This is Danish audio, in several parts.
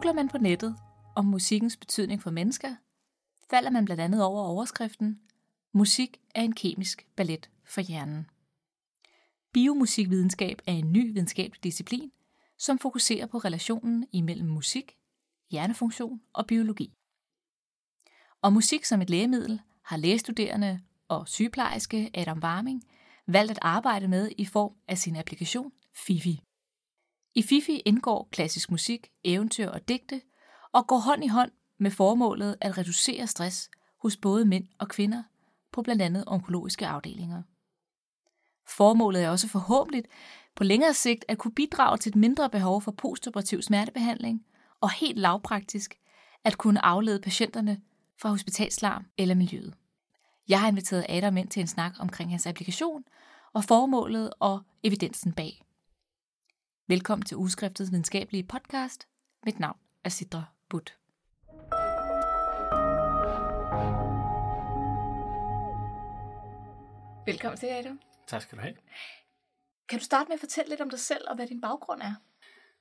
Googler man på nettet om musikkens betydning for mennesker, falder man blandt andet over overskriften Musik er en kemisk ballet for hjernen. Biomusikvidenskab er en ny videnskabelig disciplin, som fokuserer på relationen imellem musik, hjernefunktion og biologi. Og musik som et lægemiddel har lægestuderende og sygeplejerske Adam Warming valgt at arbejde med i form af sin applikation FIFI. I FIFI indgår klassisk musik, eventyr og digte og går hånd i hånd med formålet at reducere stress hos både mænd og kvinder på blandt andet onkologiske afdelinger. Formålet er også forhåbentlig på længere sigt at kunne bidrage til et mindre behov for postoperativ smertebehandling og helt lavpraktisk at kunne aflede patienterne fra hospitalslarm eller miljøet. Jeg har inviteret Adam ind til en snak omkring hans applikation og formålet og evidensen bag. Velkommen til Ugeskriftets videnskabelige podcast. Mit navn er Sidra Butt. Velkommen til, Adam. Tak skal du have. Kan du starte med at fortælle lidt om dig selv og hvad din baggrund er?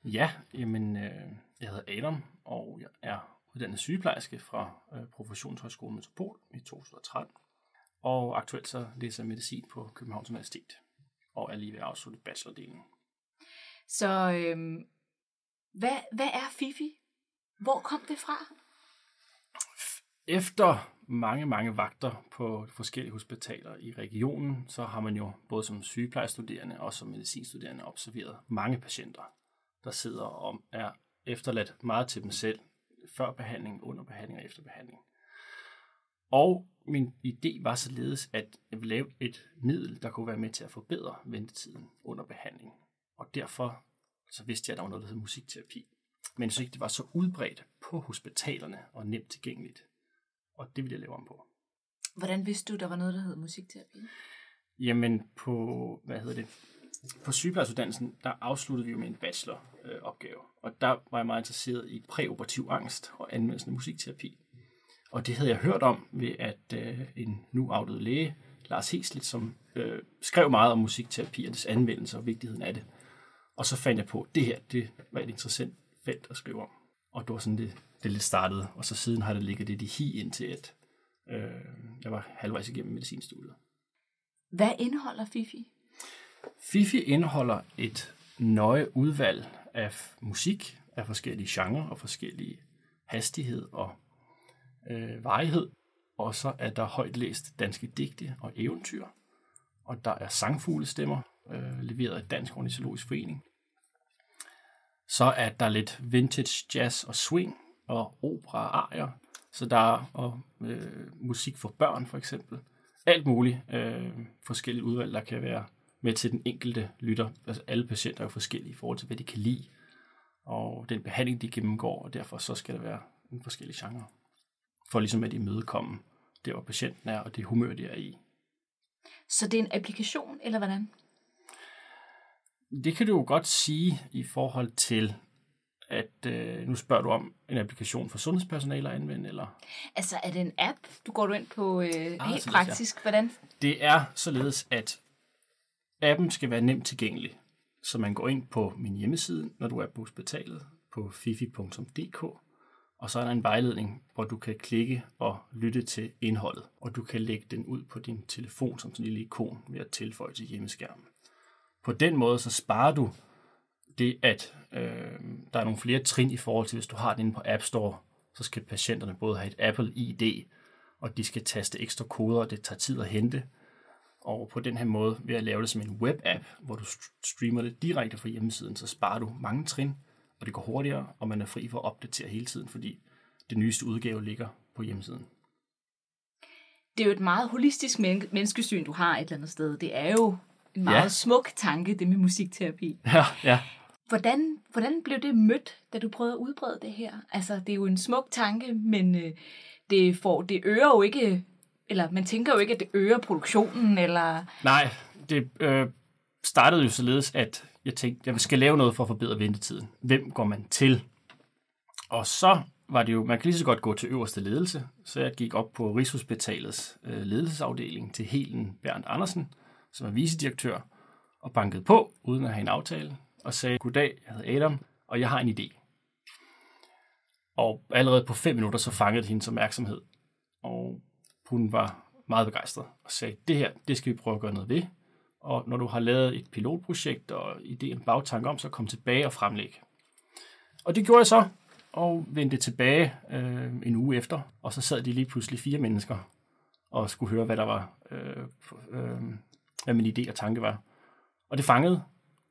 Ja, jamen, øh, jeg hedder Adam, og jeg er uddannet sygeplejerske fra øh, Professionshøjskolen Metropol i 2013. Og aktuelt så læser jeg medicin på Københavns Universitet, og er lige ved at afslutte bachelordelen. Så øhm, hvad, hvad er FIFI? Hvor kom det fra? Efter mange, mange vagter på forskellige hospitaler i regionen, så har man jo både som sygeplejestuderende og som medicinstuderende observeret mange patienter, der sidder og er efterladt meget til dem selv, før behandling, under behandling og efter behandling. Og min idé var således, at jeg ville lave et middel, der kunne være med til at forbedre ventetiden under behandling. Og derfor så vidste jeg, at der var noget, der hed musikterapi. Men synes ikke, det var så udbredt på hospitalerne og nemt tilgængeligt. Og det ville jeg lave om på. Hvordan vidste du, der var noget, der hed musikterapi? Jamen på, hvad hedder det, på sygeplejersuddannelsen, der afsluttede vi jo med en bacheloropgave. og der var jeg meget interesseret i præoperativ angst og anvendelsen af musikterapi. Og det havde jeg hørt om ved, at øh, en nu afdød læge, Lars Heslet, som øh, skrev meget om musikterapi og dets anvendelse og vigtigheden af det. Og så fandt jeg på, at det her det var et interessant felt at skrive om. Og det var sådan, det, det lidt startede. Og så siden har det ligget det i hi indtil, at øh, jeg var halvvejs igennem medicinstudiet. Hvad indeholder FIFI? FIFI indeholder et nøje udvalg af musik af forskellige genrer og forskellige hastighed og øh, varighed. Og så er der højt læst danske digte og eventyr. Og der er sangfuglestemmer, øh, leveret af Dansk Ornitologisk Forening. Så er der lidt vintage jazz og swing og opera-arier. Så der er og, øh, musik for børn for eksempel. Alt muligt øh, forskellige udvalg, der kan være med til den enkelte lytter. Altså alle patienter er jo forskellige i forhold til, hvad de kan lide, og den behandling, de gennemgår, og derfor så skal der være en forskellige genre. For ligesom at imødekomme det, hvor patienten er, og det humør, de er i. Så det er en applikation, eller hvordan? Det kan du jo godt sige i forhold til, at øh, nu spørger du om en applikation for sundhedspersonale at anvende, eller? Altså, er det en app? Du går du ind på øh, ah, helt således, praktisk. Ja. Hvordan? Det er således, at appen skal være nemt tilgængelig. Så man går ind på min hjemmeside, når du er på hospitalet, på fifi.dk, og så er der en vejledning, hvor du kan klikke og lytte til indholdet, og du kan lægge den ud på din telefon som sådan en lille ikon ved at tilføje til hjemmeskærmen. På den måde så sparer du det, at øh, der er nogle flere trin i forhold til, hvis du har den inde på App Store, så skal patienterne både have et Apple ID, og de skal taste ekstra koder, og det tager tid at hente. Og på den her måde, ved at lave det som en web-app, hvor du streamer det direkte fra hjemmesiden, så sparer du mange trin, og det går hurtigere, og man er fri for at opdatere hele tiden, fordi det nyeste udgave ligger på hjemmesiden. Det er jo et meget holistisk menneskesyn, du har et eller andet sted. Det er jo meget ja. smuk tanke, det med musikterapi. Ja, ja. Hvordan, hvordan blev det mødt, da du prøvede at udbrede det her? Altså, det er jo en smuk tanke, men øh, det, får, det øger jo ikke, eller man tænker jo ikke, at det øger produktionen, eller... Nej, det øh, startede jo således, at jeg tænkte, jeg skal lave noget for at forbedre ventetiden. Hvem går man til? Og så var det jo, man kan lige så godt gå til øverste ledelse, så jeg gik op på Rigshospitalets øh, ledelsesafdeling til Helen Bernd Andersen, som er vicedirektør, og bankede på, uden at have en aftale, og sagde, goddag, jeg hedder Adam, og jeg har en idé. Og allerede på fem minutter, så fangede det hendes opmærksomhed. Og hun var meget begejstret og sagde, det her, det skal vi prøve at gøre noget ved. Og når du har lavet et pilotprojekt og ideen bagtanke om, så kom tilbage og fremlæg. Og det gjorde jeg så, og vendte tilbage øh, en uge efter, og så sad de lige pludselig fire mennesker og skulle høre, hvad der var, øh, øh, hvad min idé og tanke var. Og det fangede,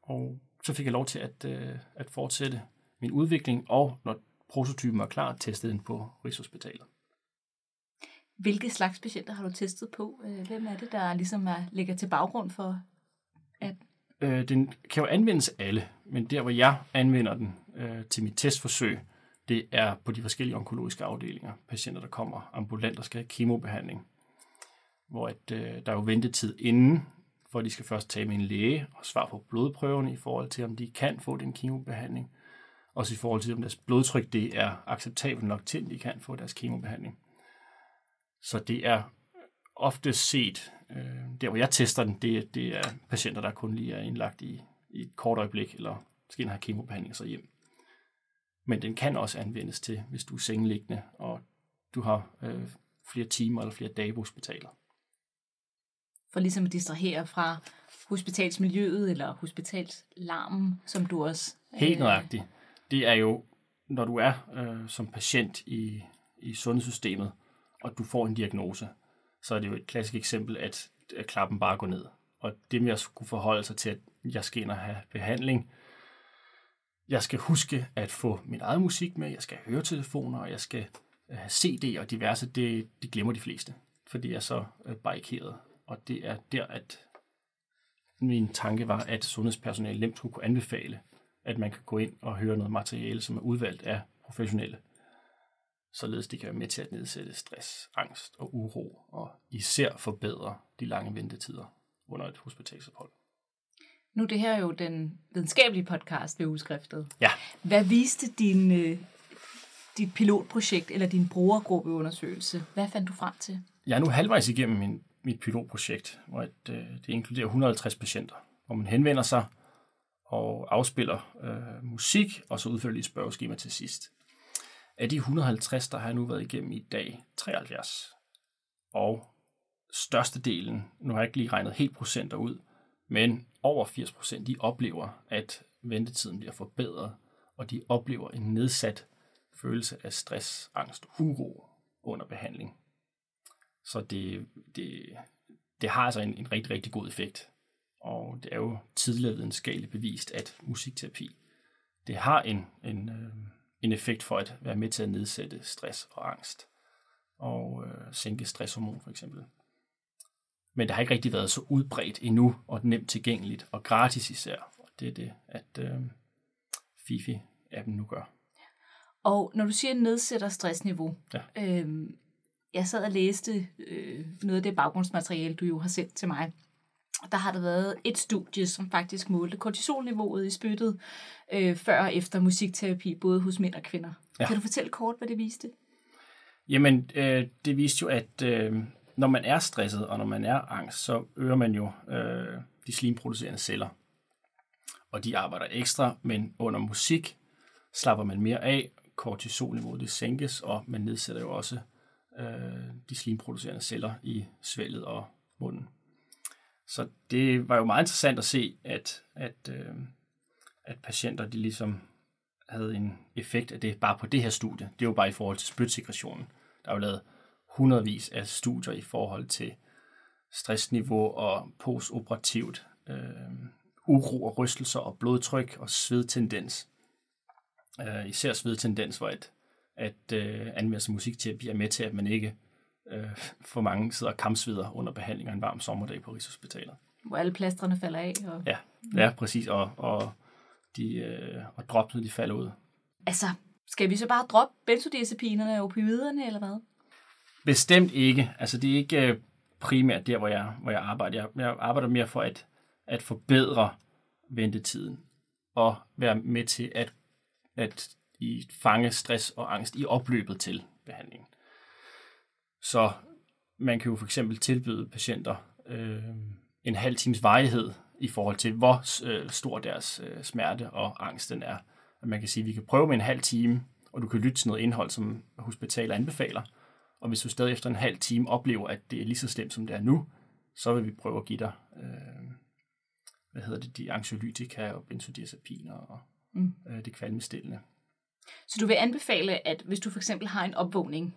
og så fik jeg lov til at, øh, at fortsætte min udvikling, og når prototypen var klar, testede den på Rigshospitalet. Hvilke slags patienter har du testet på? Øh, hvem er det, der ligesom er, ligger til baggrund for at... Øh, den kan jo anvendes alle, men der, hvor jeg anvender den øh, til mit testforsøg, det er på de forskellige onkologiske afdelinger. Patienter, der kommer ambulant og skal have kemobehandling. Hvor at, øh, der er jo ventetid inden, for de skal først tage med en læge og svare på blodprøven i forhold til, om de kan få den kemobehandling. Også i forhold til, om deres blodtryk det er acceptabelt nok til, at de kan få deres kemobehandling. Så det er ofte set, øh, der hvor jeg tester den, det, det er patienter, der kun lige er indlagt i, i et kort øjeblik, eller skal have kemobehandling og så hjem. Men den kan også anvendes til, hvis du er sengeliggende, og du har øh, flere timer eller flere dage på hospitalet. For ligesom at distrahere fra hospitalsmiljøet eller hospitalslarmen, som du også... Øh... Helt nøjagtigt. Det er jo, når du er øh, som patient i, i sundhedssystemet, og du får en diagnose, så er det jo et klassisk eksempel, at, at klappen bare går ned. Og det med at skulle forholde sig til, at jeg skal ind og have behandling, jeg skal huske at få min egen musik med, jeg skal have høretelefoner, og jeg skal have CD'er og diverse, det, det glemmer de fleste, fordi jeg er så øh, barrikeret. Og det er der, at min tanke var, at sundhedspersonale nemt skulle kunne anbefale, at man kan gå ind og høre noget materiale, som er udvalgt af professionelle således det kan være med til at nedsætte stress, angst og uro, og især forbedre de lange ventetider under et hospitalsophold. Nu det her er jo den videnskabelige podcast ved udskriftet. Ja. Hvad viste din, øh, dit pilotprojekt eller din brugergruppeundersøgelse? Hvad fandt du frem til? Jeg er nu halvvejs igennem min, mit pilotprojekt, hvor et, øh, det inkluderer 150 patienter, hvor man henvender sig og afspiller øh, musik, og så udfører lige et spørgeskema til sidst. Af de 150, der har jeg nu været igennem i dag, 73. Og størstedelen, nu har jeg ikke lige regnet helt procenter ud, men over 80 procent, de oplever, at ventetiden bliver forbedret, og de oplever en nedsat følelse af stress, angst og uro under behandling. Så det, det, det har altså en, en rigtig, rigtig god effekt. Og det er jo tidligere videnskabeligt bevist, at musikterapi, det har en, en, øh, en effekt for at være med til at nedsætte stress og angst og øh, sænke stresshormon for eksempel. Men det har ikke rigtig været så udbredt endnu og nemt tilgængeligt og gratis især. Og det er det, at øh, Fifi-appen nu gør. Og når du siger nedsætter stressniveau, ja. øh, jeg sad og læste øh, noget af det baggrundsmateriale, du jo har sendt til mig der har der været et studie, som faktisk målte kortisolniveauet i spyttet øh, før og efter musikterapi, både hos mænd og kvinder. Ja. Kan du fortælle kort, hvad det viste? Jamen, øh, det viste jo, at øh, når man er stresset og når man er angst, så øger man jo øh, de slimproducerende celler. Og de arbejder ekstra, men under musik slapper man mere af, kortisolniveauet det sænkes, og man nedsætter jo også øh, Øh, de slimproducerende celler i svælget og munden. Så det var jo meget interessant at se, at, at, øh, at patienter de ligesom havde en effekt af det bare på det her studie. Det var bare i forhold til spytsekretionen. Der er jo lavet hundredvis af studier i forhold til stressniveau og postoperativt øh, uro og rystelser og blodtryk og svedtendens. Øh, især svedtendens, var et at øh, anvendelse af musikterapi er med til, at man ikke øh, for mange sidder kampsvider under behandling af en varm sommerdag på Rigshospitalet. Hvor alle plastrene falder af. Og... Ja, ja, præcis. Og, og, de, øh, og droppene, de falder ud. Altså, skal vi så bare droppe benzodiazepinerne og opioiderne, eller hvad? Bestemt ikke. Altså, det er ikke øh, primært der, hvor jeg, hvor jeg arbejder. Jeg, jeg arbejder mere for at, at forbedre ventetiden og være med til at, at i fange stress og angst i opløbet til behandlingen. Så man kan jo for eksempel tilbyde patienter øh, en halv times varighed i forhold til, hvor øh, stor deres øh, smerte og angst den er. At man kan sige, at vi kan prøve med en halv time og du kan lytte til noget indhold, som hospitalet anbefaler. Og hvis du stadig efter en halv time oplever, at det er lige så slemt, som det er nu, så vil vi prøve at give dig, øh, hvad hedder det, de anxiolytika og benzodiazepiner og mm. øh, det kvalmestillende. Så du vil anbefale, at hvis du for eksempel har en opvågning,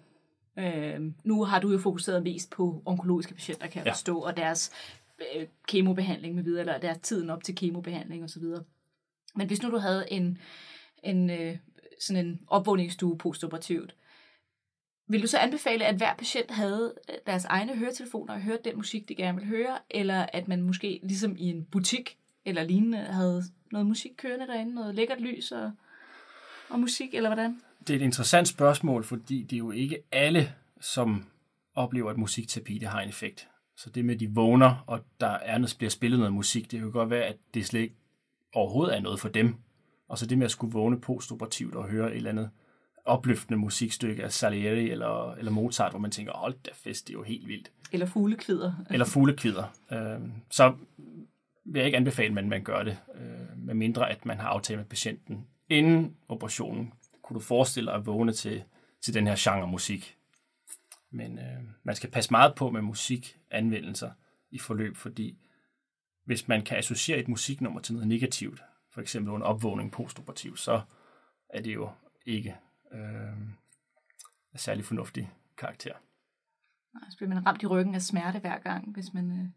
øh, nu har du jo fokuseret mest på onkologiske patienter, kan jeg ja. forstå, og deres øh, kemobehandling med videre, eller deres tiden op til kemobehandling osv. Men hvis nu du havde en, en øh, sådan en opvågningsstue postoperativt, vil du så anbefale, at hver patient havde øh, deres egne høretelefoner og hørte den musik, de gerne vil høre, eller at man måske ligesom i en butik eller lignende havde noget musik kørende derinde, noget lækkert lys og, og musik, eller hvordan? Det er et interessant spørgsmål, fordi det er jo ikke alle, som oplever, at musikterapi det har en effekt. Så det med, at de vågner, og der er noget, bliver spillet noget musik, det kan godt være, at det slet ikke overhovedet er noget for dem. Og så det med at skulle vågne postoperativt og høre et eller andet opløftende musikstykke af Salieri eller, eller Mozart, hvor man tænker, hold da fest, det er jo helt vildt. Eller fuglekvider. Eller fuglekvider. Øh, så vil jeg ikke anbefale, at man, man gør det, øh, med mindre at man har aftalt med patienten. Inden operationen kunne du forestille dig at vågne til, til den her genre musik. Men øh, man skal passe meget på med musikanvendelser i forløb, fordi hvis man kan associere et musiknummer til noget negativt, for eksempel en opvågning postoperativt, så er det jo ikke øh, af særlig fornuftig karakter. Nej, så bliver man ramt i ryggen af smerte hver gang, hvis man øh,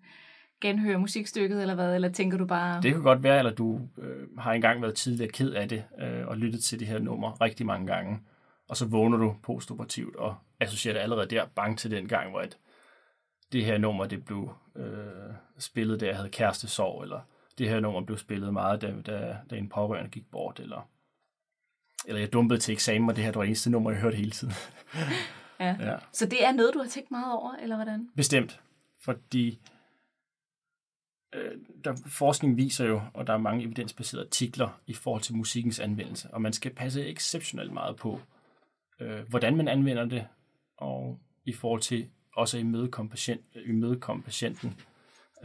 genhører musikstykket, eller hvad? Eller tænker du bare... Det kan godt være, eller du øh, har engang været tidligere ked af det, øh, og lyttet til det her nummer rigtig mange gange, og så vågner du postoperativt, og associerer det allerede der bange til den gang, hvor et, det her nummer, det blev øh, spillet, da jeg havde kærestesorg, eller det her nummer blev spillet meget, da, da, da en pårørende gik bort, eller eller jeg dumpede til eksamen, og det her det var eneste nummer, jeg hørte hele tiden. ja. ja. Så det er noget, du har tænkt meget over, eller hvordan? Bestemt, fordi Øh, der, forskning viser jo, og der er mange evidensbaserede artikler i forhold til musikkens anvendelse, og man skal passe exceptionelt meget på, øh, hvordan man anvender det, og i forhold til også at imødekomme, patient, imødekomme patienten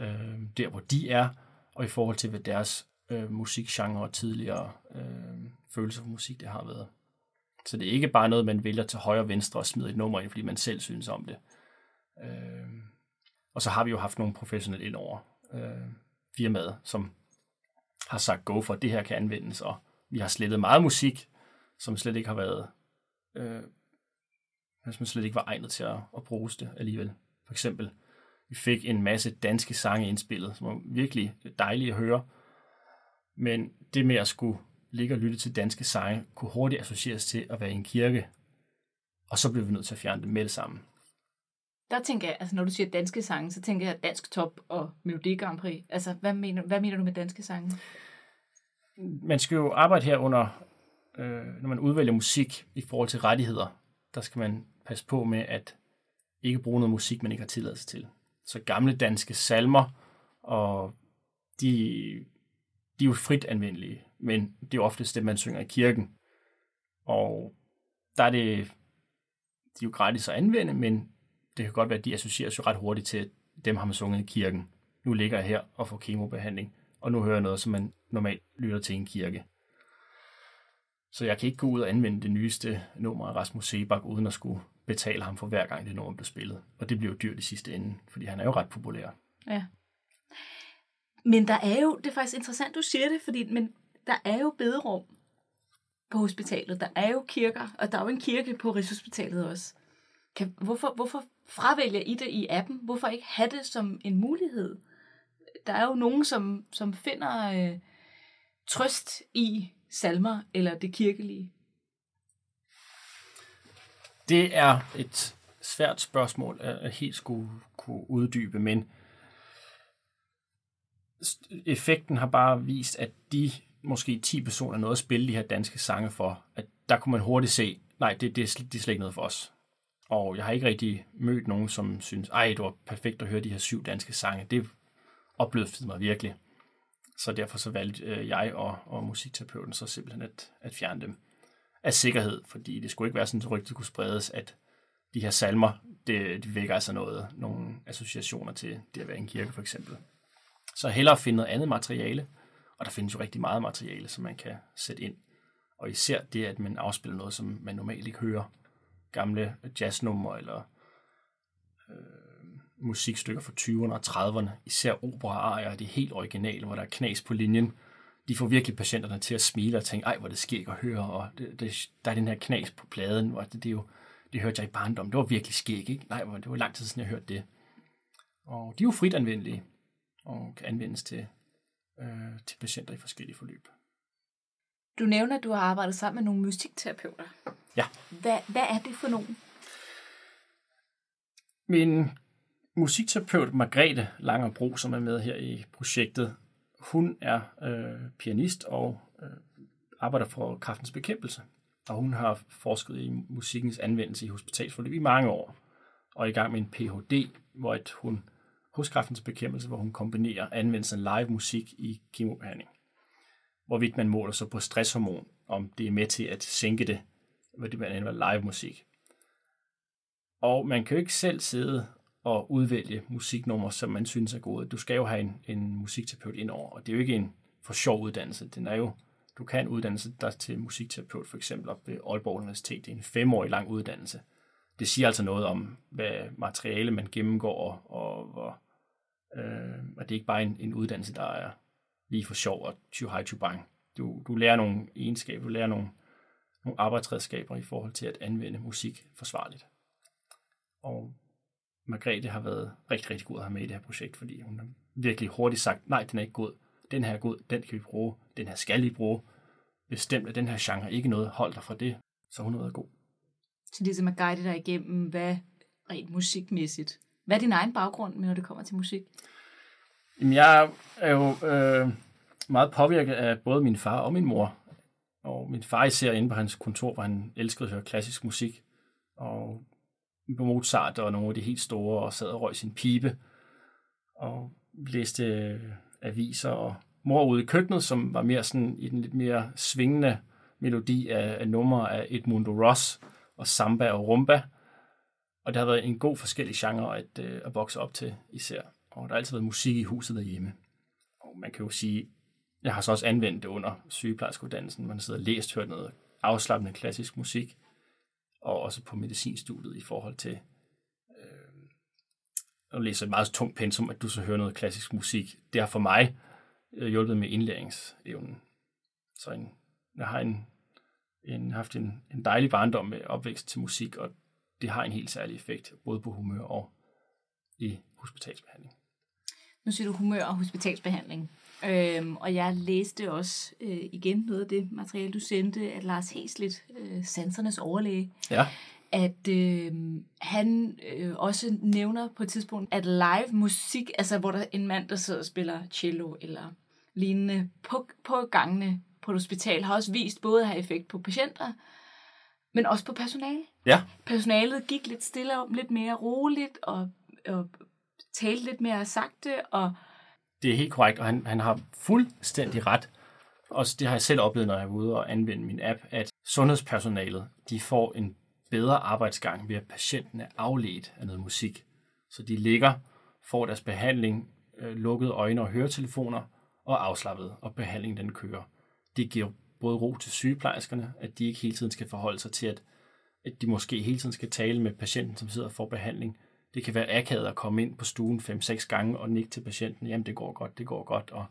øh, der, hvor de er, og i forhold til, hvad deres øh, musikgenre og tidligere øh, følelser for musik, det har været. Så det er ikke bare noget, man vælger til højre og venstre og smider et nummer ind, fordi man selv synes om det. Øh, og så har vi jo haft nogle professionelle ind over øh, firmaet, som har sagt go for, at det her kan anvendes, og vi har slettet meget musik, som slet ikke har været, øh, som slet ikke var egnet til at, at bruges det alligevel. For eksempel, vi fik en masse danske sange indspillet, som var virkelig dejlige at høre, men det med at skulle ligge og lytte til danske sange, kunne hurtigt associeres til at være i en kirke, og så blev vi nødt til at fjerne det med det sammen. Der tænker jeg, altså når du siger danske sange, så tænker jeg dansk top og Melodi Grand Prix. Altså, hvad mener, hvad mener du med danske sange? Man skal jo arbejde her under, øh, når man udvælger musik i forhold til rettigheder, der skal man passe på med at ikke bruge noget musik, man ikke har tilladelse til. Så gamle danske salmer, og de de er jo frit anvendelige, men det er oftest det, man synger i kirken. Og der er det, de er jo gratis at anvende, men det kan godt være, at de associeres jo ret hurtigt til, at dem har man sunget i kirken. Nu ligger jeg her og får kemobehandling, og nu hører jeg noget, som man normalt lytter til i en kirke. Så jeg kan ikke gå ud og anvende det nyeste nummer af Rasmus Sebak, uden at skulle betale ham for hver gang det nummer blev spillet. Og det bliver jo dyrt i sidste ende, fordi han er jo ret populær. Ja. Men der er jo, det er faktisk interessant, du siger det, fordi men der er jo bederum på hospitalet. Der er jo kirker, og der er jo en kirke på Rigshospitalet også. Kan, hvorfor, hvorfor fravælger I det i appen? Hvorfor ikke have det som en mulighed? Der er jo nogen, som, som finder øh, trøst i salmer eller det kirkelige. Det er et svært spørgsmål at helt skulle kunne uddybe, men effekten har bare vist, at de måske 10 personer noget at spille de her danske sange for, at der kunne man hurtigt se, nej, det, det, det er slet ikke noget for os. Og jeg har ikke rigtig mødt nogen, som synes, ej, det var perfekt at høre de her syv danske sange. Det opløftede mig virkelig. Så derfor så valgte øh, jeg og, og musikterapeuten så simpelthen at, at fjerne dem af sikkerhed, fordi det skulle ikke være sådan, at rygtet kunne spredes, at de her salmer, det, de vækker altså noget, nogle associationer til det at være en kirke for eksempel. Så hellere finde noget andet materiale, og der findes jo rigtig meget materiale, som man kan sætte ind. Og især det, at man afspiller noget, som man normalt ikke hører. Gamle jazznumre eller øh, musikstykker fra 20'erne og 30'erne. Især opera det er helt originale, hvor der er knas på linjen. De får virkelig patienterne til at smile og tænke, ej, hvor det sker at høre, og det, det, der er den her knas på pladen, hvor det, det er jo, det hørte jeg i barndom. Det var virkelig skæg, ikke? Nej, det var lang tid siden, jeg hørte det. Og de er jo frit anvendelige, og kan anvendes til, øh, til patienter i forskellige forløb. Du nævner, at du har arbejdet sammen med nogle musikterapeuter. Ja. Hvad, hvad er det for nogen? Min musikterapeut Margrethe Langerbro, som er med her i projektet, hun er øh, pianist og øh, arbejder for kraftens bekæmpelse. Og hun har forsket i musikkens anvendelse i hospitalsforløb i mange år. Og er i gang med en Ph.D., hvor at hun hos kraftens bekæmpelse, hvor hun kombinerer anvendelsen af live musik i kemobehandling. Hvorvidt man måler så på stresshormon, om det er med til at sænke det, hvor det blandt andet var live musik. Og man kan jo ikke selv sidde og udvælge musiknumre, som man synes er gode. Du skal jo have en, en musikterapeut indover, og det er jo ikke en for sjov uddannelse. Den er jo, du kan uddanne dig til musikterapeut, for eksempel op ved Aalborg Universitet. Det er en femårig lang uddannelse. Det siger altså noget om, hvad materiale man gennemgår, og hvor, øh, og det er ikke bare en, en uddannelse, der er lige for sjov og high to bang. Du, du lærer nogle egenskaber, du lærer nogle, nogle arbejdsredskaber i forhold til at anvende musik forsvarligt. Og Margrethe har været rigtig, rigtig god at have med i det her projekt, fordi hun har virkelig hurtigt sagt, nej, den er ikke god. Den her er god, den kan vi bruge. Den her skal vi bruge. Bestemt er den her genre ikke noget, hold dig fra det. Så hun har været god. Så ligesom at guide dig igennem, hvad rent musikmæssigt. Hvad er din egen baggrund, når det kommer til musik? Jamen, jeg er jo øh, meget påvirket af både min far og min mor. Og min far især inde på hans kontor, hvor han elskede at høre klassisk musik. Og på Mozart og nogle af de helt store, og sad og røg sin pibe, og læste øh, aviser, og mor ude i køkkenet, som var mere sådan i den lidt mere svingende melodi af, af numre af Edmundo Ross og samba og rumba. Og det har været en god forskellig genre at, øh, at vokse op til især. Og der har altid været musik i huset derhjemme. Og man kan jo sige, jeg har så også anvendt det under sygeplejerskeuddannelsen. Man sidder og læst, hørt noget afslappende klassisk musik og også på medicinstudiet i forhold til øh, at læse et meget tungt pensum, at du så hører noget klassisk musik. Det har for mig øh, hjulpet med indlæringsevnen. Så en, jeg har en, en, haft en, en dejlig barndom med opvækst til musik, og det har en helt særlig effekt, både på humør og i hospitalsbehandling. Nu siger du humør og hospitalsbehandling. Øhm, og jeg læste også øh, igen noget af det materiale, du sendte, at Lars Heslet, øh, sansernes overlæge, ja. at øh, han øh, også nævner på et tidspunkt, at live musik, altså hvor der er en mand, der sidder og spiller cello eller lignende på, på gangene på et hospital, har også vist både at have effekt på patienter, men også på personale. Ja. Personalet gik lidt stille om, lidt mere roligt og, og talte lidt mere sagte og det er helt korrekt, og han, han har fuldstændig ret. Og det har jeg selv oplevet, når jeg er ude og anvende min app, at sundhedspersonalet de får en bedre arbejdsgang ved, at patienten er afledt af noget musik. Så de ligger, får deres behandling, øh, lukkede øjne og høretelefoner, og afslappet, og behandlingen den kører. Det giver både ro til sygeplejerskerne, at de ikke hele tiden skal forholde sig til, at, at de måske hele tiden skal tale med patienten, som sidder og får behandling, det kan være akavet at komme ind på stuen 5-6 gange og nikke til patienten, jamen det går godt, det går godt, og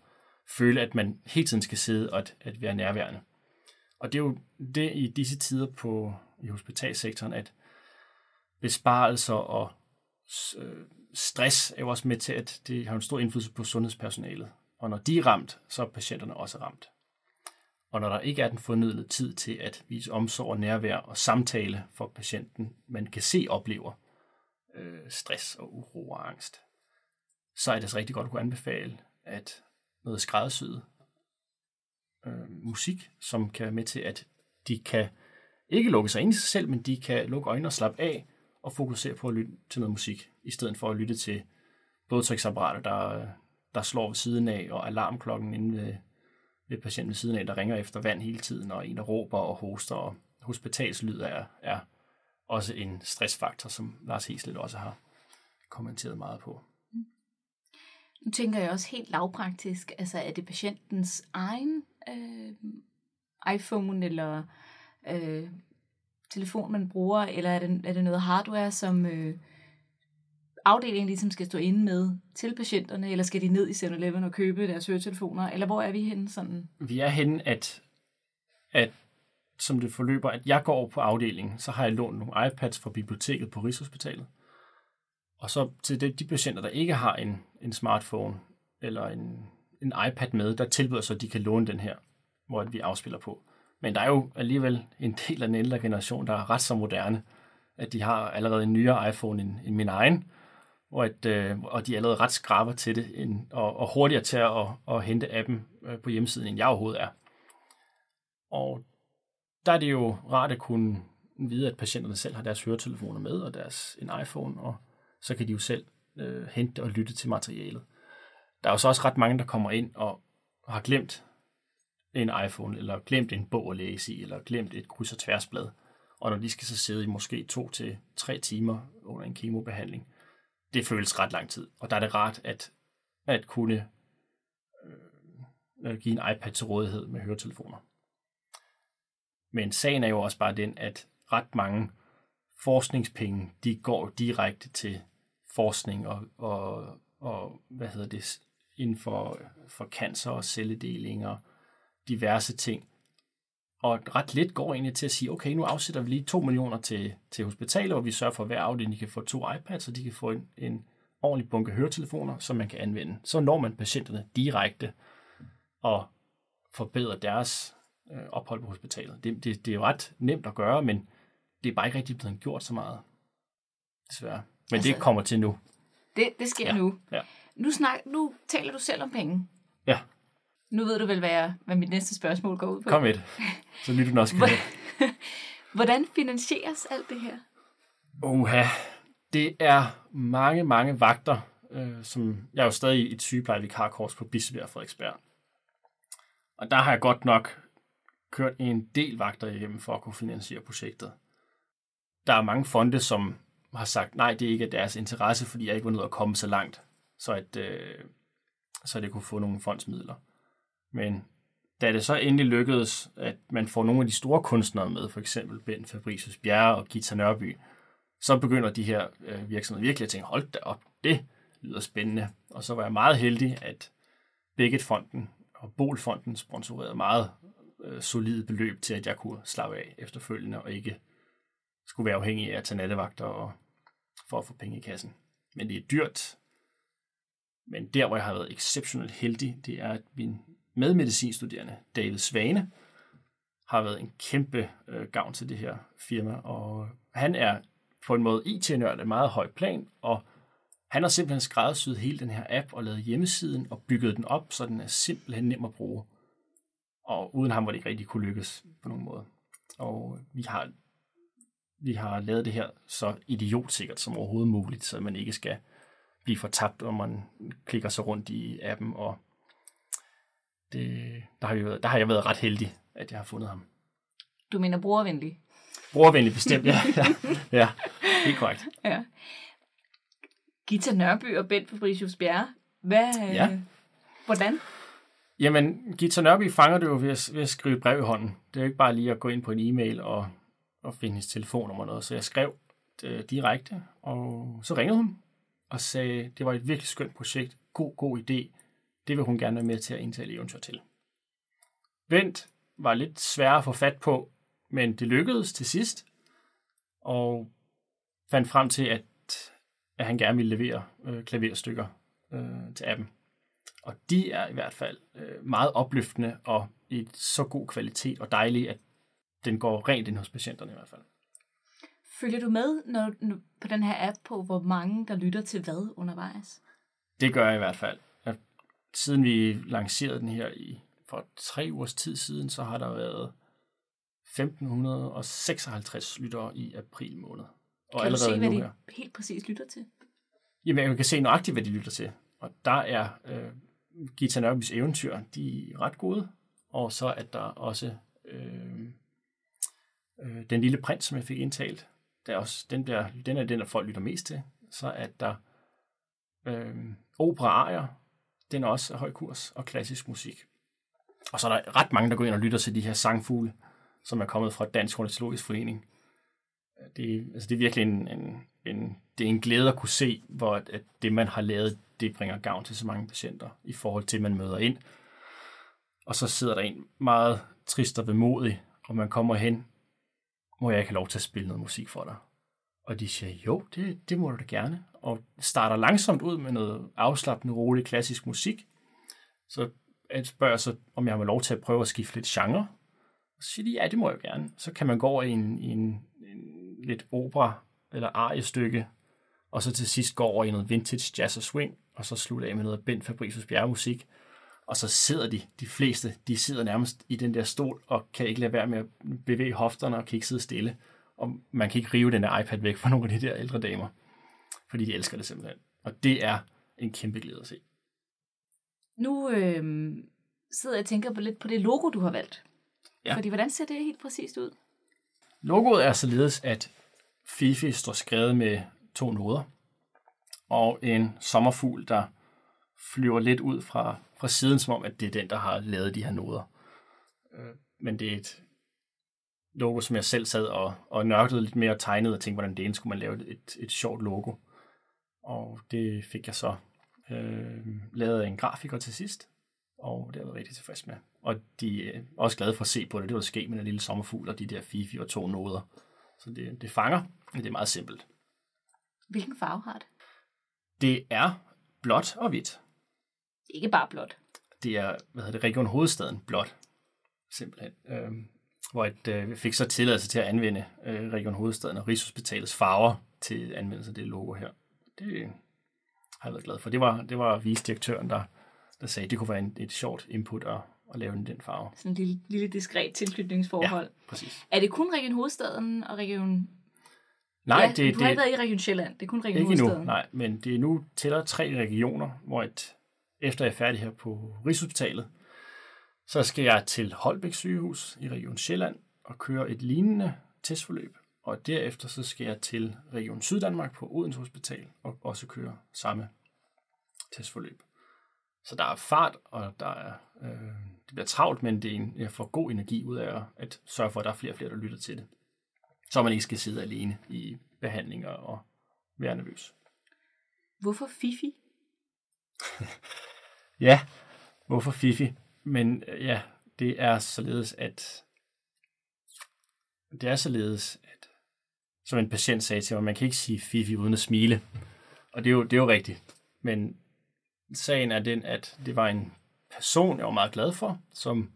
føle, at man hele tiden skal sidde og at, at være nærværende. Og det er jo det i disse tider på i hospitalsektoren, at besparelser og øh, stress er jo også med til, at det har en stor indflydelse på sundhedspersonalet. Og når de er ramt, så er patienterne også ramt. Og når der ikke er den fornødne tid til at vise omsorg og nærvær og samtale for patienten, man kan se oplever, øh, stress og uro og angst, så er det altså rigtig godt at kunne anbefale, at noget skræddersyet øh, musik, som kan være med til, at de kan ikke lukke sig ind i sig selv, men de kan lukke øjnene og slappe af og fokusere på at lytte til noget musik, i stedet for at lytte til blodtryksapparater, der, der slår ved siden af, og alarmklokken inde ved, ved patienten ved siden af, der ringer efter vand hele tiden, og en, der råber og hoster, og hospitalslyd er, er også en stressfaktor, som Lars Heslet også har kommenteret meget på. Nu tænker jeg også helt lavpraktisk, altså er det patientens egen øh, iPhone eller øh, telefon, man bruger, eller er det, er det noget hardware, som øh, afdelingen ligesom skal stå inde med til patienterne, eller skal de ned i 7-Eleven og købe deres høretelefoner, eller hvor er vi henne sådan? Vi er henne, at, at som det forløber, at jeg går over på afdelingen, så har jeg lånt nogle iPads fra biblioteket på Rigshospitalet. Og så til de, de patienter, der ikke har en, en smartphone eller en, en iPad med, der tilbyder så, at de kan låne den her, hvor vi afspiller på. Men der er jo alligevel en del af den ældre generation, der er ret så moderne, at de har allerede en nyere iPhone end, end min egen, og, at, øh, og de er allerede ret skraber til det, end, og, og hurtigere til at, at, at hente appen øh, på hjemmesiden, end jeg overhovedet er. Og der er det jo rart at kunne vide, at patienterne selv har deres høretelefoner med, og deres en iPhone, og så kan de jo selv øh, hente og lytte til materialet. Der er jo så også ret mange, der kommer ind og har glemt en iPhone, eller glemt en bog at læse i, eller glemt et kryds- og tværsblad. Og når de skal så sidde i måske to til tre timer under en kemobehandling, det føles ret lang tid. Og der er det rart at, at kunne øh, give en iPad til rådighed med høretelefoner. Men sagen er jo også bare den, at ret mange forskningspenge, de går direkte til forskning og, og, og hvad hedder det, inden for, for cancer og celledeling og diverse ting. Og ret lidt går egentlig til at sige, okay, nu afsætter vi lige 2 millioner til, til hospitaler, hvor vi sørger for, at hver afdeling kan få to iPads, så de kan få en, en ordentlig bunke høretelefoner, som man kan anvende. Så når man patienterne direkte og forbedrer deres øh, ophold på hospitalet. Det, det, det er jo ret nemt at gøre, men det er bare ikke rigtig blevet gjort så meget. Desværre. Men altså, det kommer til nu. Det, det sker Ja. nu. Ja. Nu, snak, nu taler du selv om penge. Ja, Nu ved du vel, hvad, jeg, hvad mit næste spørgsmål går ud på. kom med det. Så lytter den også. Hvordan finansieres alt det her? Uha, det er mange, mange vagter, øh, som jeg er jo stadig i et sygeplejevikarkurs på Bispebjerg Frederiksberg. Og der har jeg godt nok kørt en del vagter igennem for at kunne finansiere projektet. Der er mange fonde, som har sagt, nej, det er ikke deres interesse, fordi jeg ikke var nødt at komme så langt, så at, øh, så det kunne få nogle fondsmidler. Men da det så endelig lykkedes, at man får nogle af de store kunstnere med, for eksempel Ben Fabricius Bjerre og Gita Nørby, så begynder de her øh, virksomheder virkelig at tænke, hold da op, det lyder spændende. Og så var jeg meget heldig, at Beckett-fonden og Bolfonden sponsorerede meget øh, solide beløb til, at jeg kunne slappe af efterfølgende og ikke skulle være afhængig af at tage nattevagter og, for at få penge i kassen. Men det er dyrt. Men der, hvor jeg har været exceptionelt heldig, det er, at min medmedicinstuderende, David Svane, har været en kæmpe øh, gavn til det her firma, og han er på en måde e IT-nørd af meget høj plan, og han har simpelthen skræddersyet hele den her app og lavet hjemmesiden og bygget den op, så den er simpelthen nem at bruge. Og uden ham var det ikke rigtig kunne lykkes på nogen måde. Og vi har, vi har lavet det her så idiotsikkert som overhovedet muligt, så man ikke skal blive fortabt, når man klikker sig rundt i appen. Og det, der, har vi været, der har jeg været ret heldig, at jeg har fundet ham. Du mener brugervenlig? Brugervenlig bestemt, ja. ja, ja helt korrekt. Ja. Gita Nørby og Bent Fabricius Bjerre. Hvad, Ja. øh, hvordan? Jamen, Gita Nørby fanger det jo ved at, ved at skrive et brev i hånden. Det er jo ikke bare lige at gå ind på en e-mail og, og finde hendes telefonnummer og noget. Så jeg skrev det direkte, og så ringede hun og sagde, det var et virkelig skønt projekt. God, god idé. Det vil hun gerne være med til at indtale eventyr til. Vent var lidt sværere at få fat på, men det lykkedes til sidst, og fandt frem til, at, at han gerne ville levere øh, klaverstykker øh, til appen. Og de er i hvert fald øh, meget opløftende og i så god kvalitet og dejlige, at den går rent ind hos patienterne i hvert fald. Følger du med når, på den her app på, hvor mange der lytter til hvad undervejs? Det gør jeg i hvert fald. At siden vi lancerede den her i for tre ugers tid siden, så har der været 1556 lyttere i april måned. Og Kan du se, hvad nu de her. helt præcis lytter til? Jamen, man kan se nøjagtigt, hvad de lytter til. Og der er øh, Gita Nørbys eventyr, de er ret gode. Og så er der også øh, øh, Den Lille Prins, som jeg fik indtalt. Der er også, den, der, den er den, der folk lytter mest til. Så er der øh, opera arier, den er også af høj kurs, og klassisk musik. Og så er der ret mange, der går ind og lytter til de her sangfugle, som er kommet fra Dansk Ornitologisk Forening. Det, altså det er virkelig en, en, en, det er en glæde at kunne se, hvor at, at det, man har lavet, det bringer gavn til så mange patienter, i forhold til, at man møder ind. Og så sidder der en meget trist og vemodig, og man kommer hen, må jeg ikke have lov til at spille noget musik for dig? Og de siger, jo, det, det må du da gerne. Og starter langsomt ud med noget afslappende, rolig, klassisk musik. Så jeg spørger så, om jeg har lov til at prøve at skifte lidt genre. Så siger de, ja, det må jeg gerne. Så kan man gå over i en, i en, en lidt opera eller ariestykke, og så til sidst gå over i noget vintage jazz og swing, og så slutte af med noget Bent Fabricius bjergmusik. Og så sidder de, de fleste, de sidder nærmest i den der stol, og kan ikke lade være med at bevæge hofterne, og kan ikke sidde stille. Og man kan ikke rive den der iPad væk fra nogle af de der ældre damer, fordi de elsker det simpelthen. Og det er en kæmpe glæde at se. Nu øh, sidder jeg og tænker på lidt på det logo, du har valgt. Ja. Fordi hvordan ser det helt præcist ud? Logoet er således, at Fifi står skrevet med to noder, og en sommerfugl, der flyver lidt ud fra, fra siden, som om, at det er den, der har lavet de her noder. Øh, men det er et logo, som jeg selv sad og, og nørklede lidt mere og tegnede og tænkte, hvordan det skulle man lave et, et sjovt logo. Og det fik jeg så øh, lavet en grafiker til sidst, og det er jeg rigtig tilfreds med. Og de er også glade for at se på det. Det var ske med en lille sommerfugl og de der fifi og to noder. Så det, det fanger, men det er meget simpelt. Hvilken farve har det? Det er blåt og hvidt. Ikke bare blåt. Det er, hvad hedder det, Region Hovedstaden blåt. Simpelthen. Øhm, hvor et, øh, fik så tilladelse til at anvende øh, Region Hovedstaden og Rigshospitalets farver til anvendelse af det logo her. Det har jeg været glad for. Det var, det var visdirektøren, der, der sagde, at det kunne være en, et sjovt input at, at lave den, den farve. Sådan en lille, lille diskret tilknytningsforhold. Ja, præcis. Er det kun Region Hovedstaden og Region... Nej, ja, det, du har ikke været i Region Sjælland. Det er kun Region ikke Hovedstaden. endnu, nej, men det er nu tæller tre regioner, hvor et, efter jeg er færdig her på Rigshospitalet, så skal jeg til Holbæk sygehus i Region Sjælland og køre et lignende testforløb. Og derefter så skal jeg til Region Syddanmark på Odense Hospital og også køre samme testforløb. Så der er fart, og der er, øh, det bliver travlt, men det er en, jeg får god energi ud af at sørge for, at der er flere og flere, der lytter til det. Så man ikke skal sidde alene i behandlinger og være nervøs. Hvorfor Fifi? Ja, hvorfor Fifi? Men øh, ja, det er således, at det er således, at som en patient sagde til mig, man kan ikke sige Fifi uden at smile. Og det er jo, det er jo rigtigt. Men sagen er den, at det var en person, jeg var meget glad for, som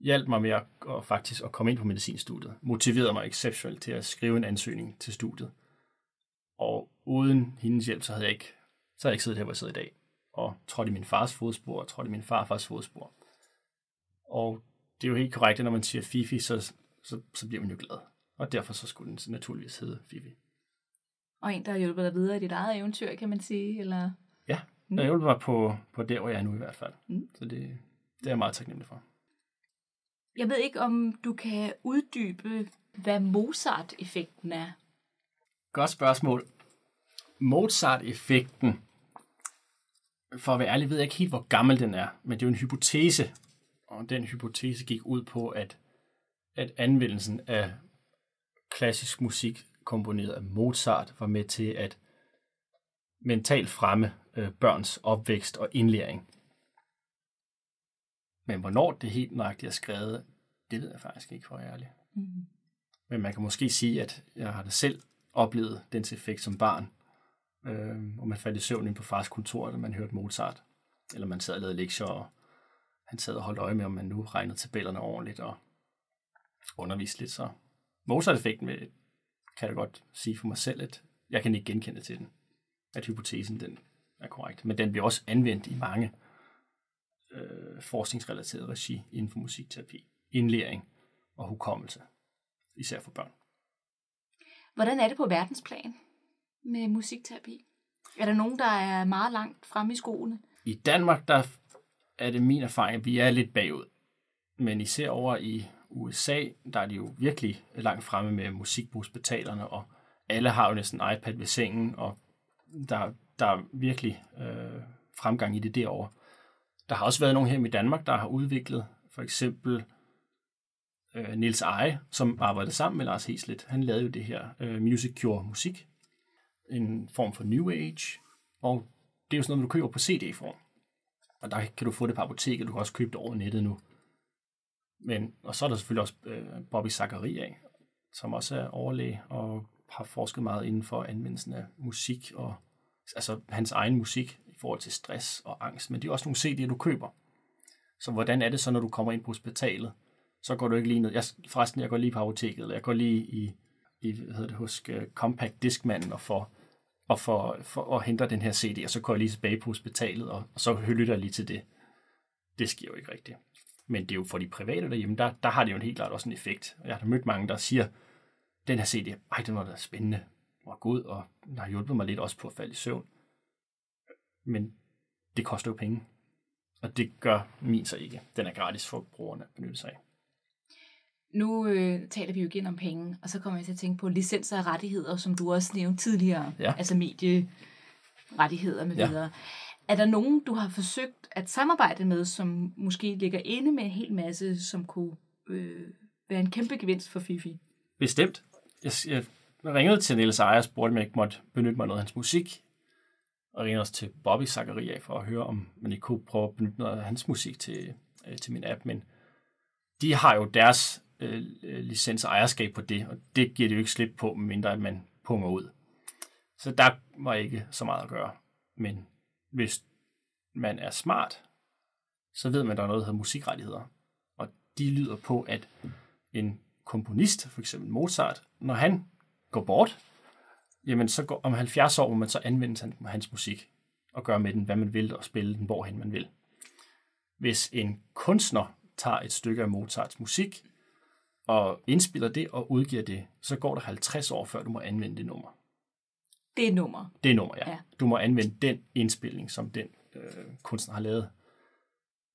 hjalp mig med at, at faktisk at komme ind på medicinstudiet. Motiverede mig exceptionelt til at skrive en ansøgning til studiet. Og uden hendes hjælp, så havde jeg ikke, så havde jeg ikke siddet her, hvor jeg sidder i dag. Og trådte i min fars fodspor, og trådte i min farfars fodspor. Og det er jo helt korrekt, at når man siger Fifi, så, så, så bliver man jo glad. Og derfor så skulle den naturligvis hedde Fifi. Og en, der har hjulpet dig videre i dit eget eventyr, kan man sige, eller... Ja, der hjulpet mig på, på der, hvor jeg er nu i hvert fald. Mm. Så det, det er jeg meget taknemmelig for. Jeg ved ikke, om du kan uddybe, hvad Mozart-effekten er. Godt spørgsmål. Mozart-effekten, for at være ærlig, ved jeg ikke helt, hvor gammel den er, men det er jo en hypotese, og den hypotese gik ud på, at, at anvendelsen af klassisk musik komponeret af Mozart var med til at mentalt fremme øh, børns opvækst og indlæring. Men hvornår det helt nøjagtigt er skrevet, det ved jeg faktisk ikke, for at være ærlig. Mm. Men man kan måske sige, at jeg har da selv oplevet dens effekt som barn. Øh, hvor man faldt i søvn ind på fars kontor, da man hørte Mozart. Eller man sad og lavede lektier, og han sad og holdt øje med, om man nu regnede tabellerne ordentligt og underviste lidt. Så Mozart-effekten kan jeg godt sige for mig selv, at jeg kan ikke genkende til den. At hypotesen den er korrekt. Men den bliver også anvendt i mange øh, forskningsrelaterede regi inden for musikterapi. Indlæring og hukommelse. Især for børn. Hvordan er det på verdensplan med musikterapi? Er der nogen, der er meget langt fremme i skoene? I Danmark, der er det min erfaring, at vi er lidt bagud. Men især over i USA, der er de jo virkelig langt fremme med musik på hospitalerne, og alle har jo næsten en iPad ved sengen, og der, der er virkelig øh, fremgang i det derovre. Der har også været nogen her i Danmark, der har udviklet for eksempel øh, Nils Eje, som arbejdede sammen med Lars Heslet. Han lavede jo det her øh, Music Cure musik, en form for New Age, og det er jo sådan noget, du køber på CD-form. Og der kan du få det på apoteket, du kan også købe det over nettet nu. Men, og så er der selvfølgelig også øh, Bobby Zachariah, som også er overlæge og har forsket meget inden for anvendelsen af musik og altså hans egen musik i forhold til stress og angst. Men det er også nogle CD'er, du køber. Så hvordan er det så, når du kommer ind på hospitalet? Så går du ikke lige ned. Jeg, forresten, jeg går lige på apoteket, eller jeg går lige i, i hvad hedder det, hos uh, Compact Discmanden og får og for, for og henter den her CD, og så går jeg lige tilbage på hospitalet, og, og så lytter jeg lige til det. Det sker jo ikke rigtigt. Men det er jo for de private derhjemme, der, der har det jo en helt klart også en effekt. Og jeg har mødt mange, der siger, den her CD, ej, den var da spændende, var god, og den har hjulpet mig lidt også på at falde i søvn. Men det koster jo penge. Og det gør min så ikke. Den er gratis for brugerne at benytte sig af. Nu øh, taler vi jo igen om penge, og så kommer jeg til at tænke på licenser og rettigheder, som du også nævnte tidligere. Ja. Altså medierettigheder med Ja. videre. Er der nogen, du har forsøgt at samarbejde med, som måske ligger inde med en hel masse, som kunne øh, være en kæmpe gevinst for Fifi? Bestemt. Jeg, jeg ringede til Niels Ejer og spurgte, om jeg ikke måtte benytte mig af noget af hans musik. Og ringede også til Bobby Zakaria for at høre, om man ikke kunne prøve at benytte noget af hans musik til, øh, til min app. Men de har jo deres øh, licens og ejerskab på det, og det giver det jo ikke slip på, mindre at man punger ud. Så der var ikke så meget at gøre. Men hvis man er smart, så ved man, at der er noget, der hedder musikrettigheder. Og de lyder på, at en komponist, for eksempel Mozart, når han går bort, jamen så går, om 70 år må man så anvende hans, musik og gøre med den, hvad man vil, og spille den, hvorhen man vil. Hvis en kunstner tager et stykke af Mozarts musik, og indspiller det og udgiver det, så går der 50 år, før du må anvende det nummer. Det er nummer. Det er nummer, ja. Ja. ja. Du må anvende den indspilning, som den øh, kunstner har lavet.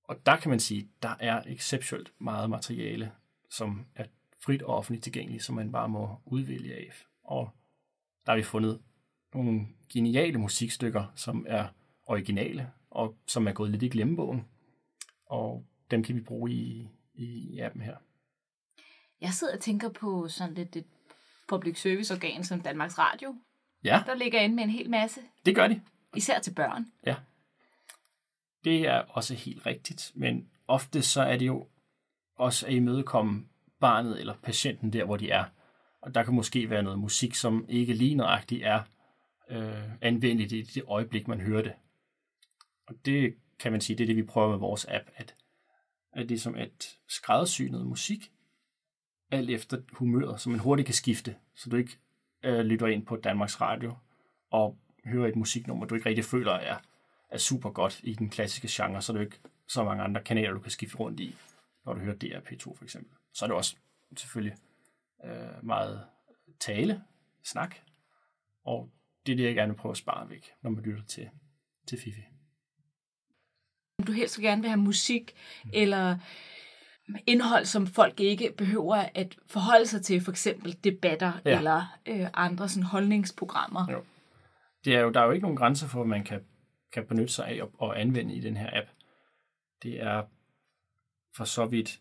Og der kan man sige, der er exceptionelt meget materiale, som er frit og offentligt tilgængeligt, som man bare må udvælge af. Og der har vi fundet nogle geniale musikstykker, som er originale, og som er gået lidt i glemmebogen. Og dem kan vi bruge i, i appen her. Jeg sidder og tænker på sådan lidt et public service organ som Danmarks Radio, Ja, der ligger inde med en hel masse, det gør de. især til børn. Ja. Det er også helt rigtigt, men ofte så er det jo også at imødekomme barnet eller patienten der, hvor de er. Og der kan måske være noget musik, som ikke lige nøjagtigt er øh, anvendeligt i det øjeblik, man hører det. Og det kan man sige, det er det, vi prøver med vores app, at, at det er som et skræddersy noget musik, alt efter humøret, så man hurtigt kan skifte, så du ikke øh, lytter ind på Danmarks Radio og hører et musiknummer, du ikke rigtig føler er, er super godt i den klassiske genre, så er det ikke så mange andre kanaler, du kan skifte rundt i, når du hører DRP2 for eksempel. Så er det også selvfølgelig øh, meget tale, snak, og det er det, jeg gerne vil prøve at spare væk, når man lytter til, til Fifi. Om du helst gerne vil have musik eller indhold, som folk ikke behøver at forholde sig til, for eksempel debatter. Ja. eller øh, andre sådan holdningsprogrammer. Jo. Det er jo, der er jo ikke nogen grænser for, hvad man kan, kan benytte sig af og, og anvende i den her app. Det er for så vidt,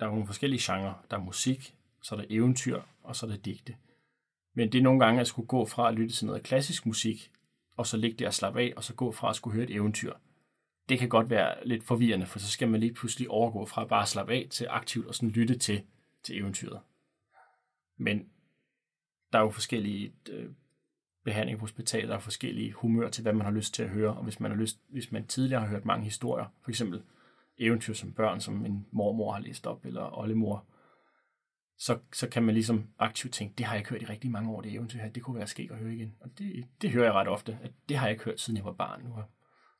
der er nogle forskellige genrer. Der er musik, så er der eventyr, og så er der digte. Men det er nogle gange at skulle gå fra at lytte til noget klassisk musik, og så ligge der og slappe af, og så gå fra at skulle høre et eventyr. Det kan godt være lidt forvirrende, for så skal man lige pludselig overgå fra bare at slappe af til aktivt og sådan lytte til, til eventyret. Men der er jo forskellige øh, behandling på hospitalet, der er forskellige humør til, hvad man har lyst til at høre, og hvis man, har lyst, hvis man tidligere har hørt mange historier, for eksempel eventyr som børn, som en mormor har læst op, eller oldemor, så, så kan man ligesom aktivt tænke, det har jeg ikke hørt i rigtig mange år, det eventyr her, det kunne være skægt at høre igen. Og det, det hører jeg ret ofte, at det har jeg ikke hørt, siden jeg var barn. Nu har,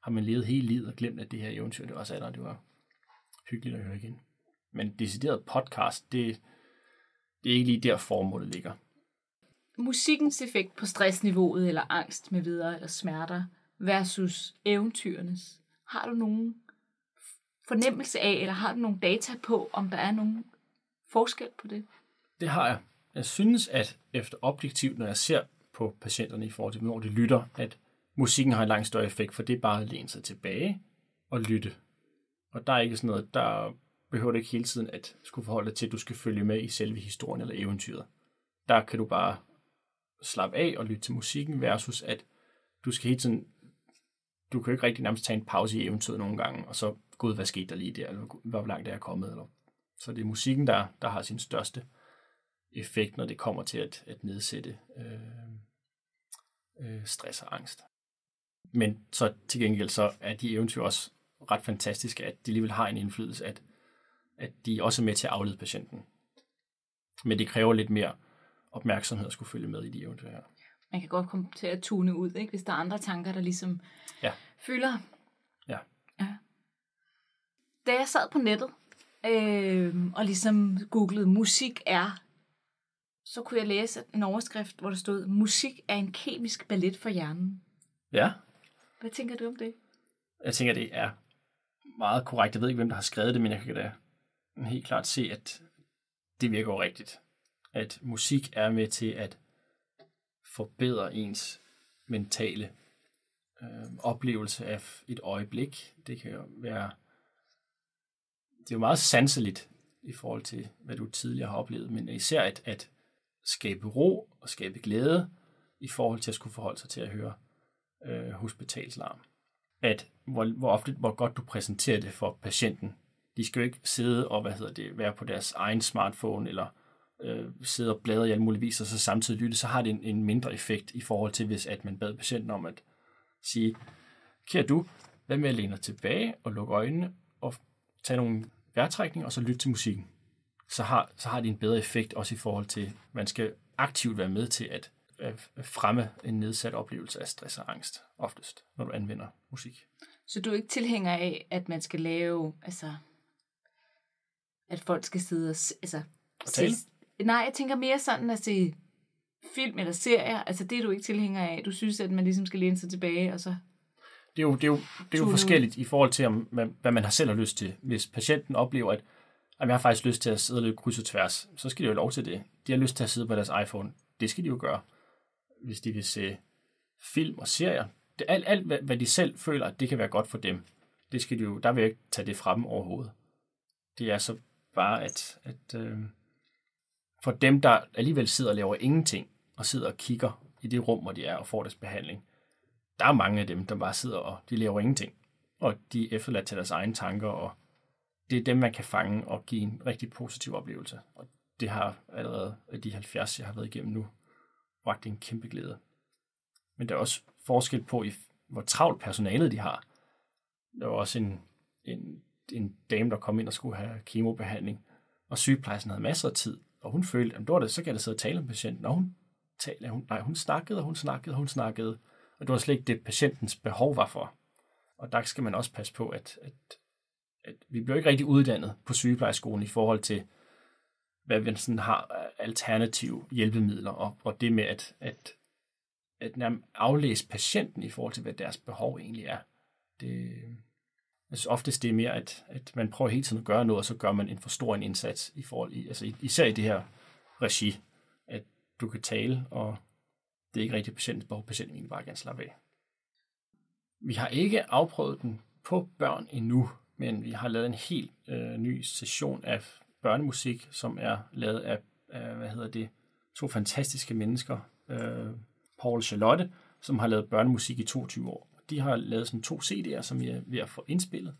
har man levet hele livet og glemt, at det her eventyr, det var sat, og det var hyggeligt at høre igen. Men decideret podcast, det, det er ikke lige der formålet ligger. Musikkens effekt på stressniveauet eller angst med videre eller smerter versus eventyrenes. Har du nogen fornemmelse af, eller har du nogle data på, om der er nogen forskel på det? Det har jeg. Jeg synes, at efter objektivt, når jeg ser på patienterne i forhold til, hvornår de lytter, at musikken har en langt større effekt, for det er bare at læne sig tilbage og lytte. Og der er ikke sådan noget, der behøver du ikke hele tiden at skulle forholde dig til, at du skal følge med i selve historien eller eventyret. Der kan du bare slappe af og lytte til musikken, versus at du skal hele tiden, du kan jo ikke rigtig nærmest tage en pause i eventyret nogle gange, og så, gud, hvad skete der lige der, eller hvor langt er jeg kommet, eller så det er musikken, der, der har sin største effekt, når det kommer til at, at nedsætte øh, øh, stress og angst. Men så til gengæld så er de eventyr også ret fantastiske, at de alligevel har en indflydelse, at, at de også er med til at aflede patienten. Men det kræver lidt mere opmærksomhed at skulle følge med i de eventyr her. Man kan godt komme til at tune ud, ikke? hvis der er andre tanker, der ligesom ja. fylder. Ja. ja. Da jeg sad på nettet øh, og ligesom googlede musik er, så kunne jeg læse en overskrift, hvor der stod, musik er en kemisk ballet for hjernen. Ja. Hvad tænker du om det? Jeg tænker, det er meget korrekt. Jeg ved ikke, hvem der har skrevet det, men jeg kan da helt klart se, at det virker jo rigtigt. At musik er med til at forbedre ens mentale øh, oplevelse af et øjeblik. Det kan jo være... Det er jo meget sanseligt i forhold til, hvad du tidligere har oplevet, men især at, at skabe ro og skabe glæde i forhold til at skulle forholde sig til at høre øh, hospitalslarm. At hvor, hvor ofte, hvor godt du præsenterer det for patienten. De skal jo ikke sidde og hvad hedder det, være på deres egen smartphone eller øh, sidde og bladre i alle mulige vis, og så samtidig lytte, så har det en, en mindre effekt i forhold til, hvis at man bad patienten om at sige, kære du, hvad med at læne tilbage og lukke øjnene og tage nogle vejrtrækninger, og så lytte til musikken. Så har, så har det en bedre effekt også i forhold til, man skal aktivt være med til at, at fremme en nedsat oplevelse af stress og angst, oftest, når du anvender musik. Så du er ikke tilhænger af, at man skal lave, altså, at folk skal sidde og, altså, og tale? Nej, jeg tænker mere sådan at se film eller serier. Altså, det er du ikke tilhænger af. Du synes, at man ligesom skal læne sig tilbage, og så... Det er jo, det er jo, det er jo forskelligt i forhold til, om, hvad man har selv har lyst til. Hvis patienten oplever, at jeg har faktisk lyst til at sidde og løbe kryds og tværs, så skal de jo lov til det. De har lyst til at sidde på deres iPhone. Det skal de jo gøre. Hvis de vil se film og serier. Det, alt, alt hvad, hvad de selv føler, at det kan være godt for dem, det skal de jo, der vil jeg ikke tage det fra dem overhovedet. Det er så bare, at, at øh, for dem, der alligevel sidder og laver ingenting, og sidder og kigger i det rum, hvor de er og får deres behandling, der er mange af dem, der bare sidder og de laver ingenting. Og de er efterladt til deres egne tanker, og det er dem, man kan fange og give en rigtig positiv oplevelse. Og det har allerede af de 70, jeg har været igennem nu, bragt en kæmpe glæde. Men der er også forskel på, hvor travlt personalet de har. Der var også en, en, en dame, der kom ind og skulle have kemobehandling, og sygeplejersken havde masser af tid, og hun følte, at det var det, så kan jeg da sidde og tale med patienten, og hun talte, hun, nej, hun snakkede, og hun snakkede, og hun snakkede, og det var slet ikke det, patientens behov var for. Og der skal man også passe på, at, at, at vi bliver ikke rigtig uddannet på sygeplejeskolen i forhold til, hvad vi sådan har alternative hjælpemidler, og, og det med at, at, at nærmest aflæse patienten i forhold til, hvad deres behov egentlig er. Det, jeg synes oftest det er mere, at, at man prøver hele tiden at gøre noget, og så gør man en for stor en indsats i forhold, i, altså især i det her regi, at du kan tale, og det er ikke rigtig patientens behov, patienten vil bare gerne slappe af. Vi har ikke afprøvet den på børn endnu, men vi har lavet en helt øh, ny session af børnemusik, som er lavet af, af hvad hedder det, to fantastiske mennesker, øh, Paul og Charlotte, som har lavet børnemusik i 22 år. De har lavet sådan to CD'er, som vi er ved at få indspillet,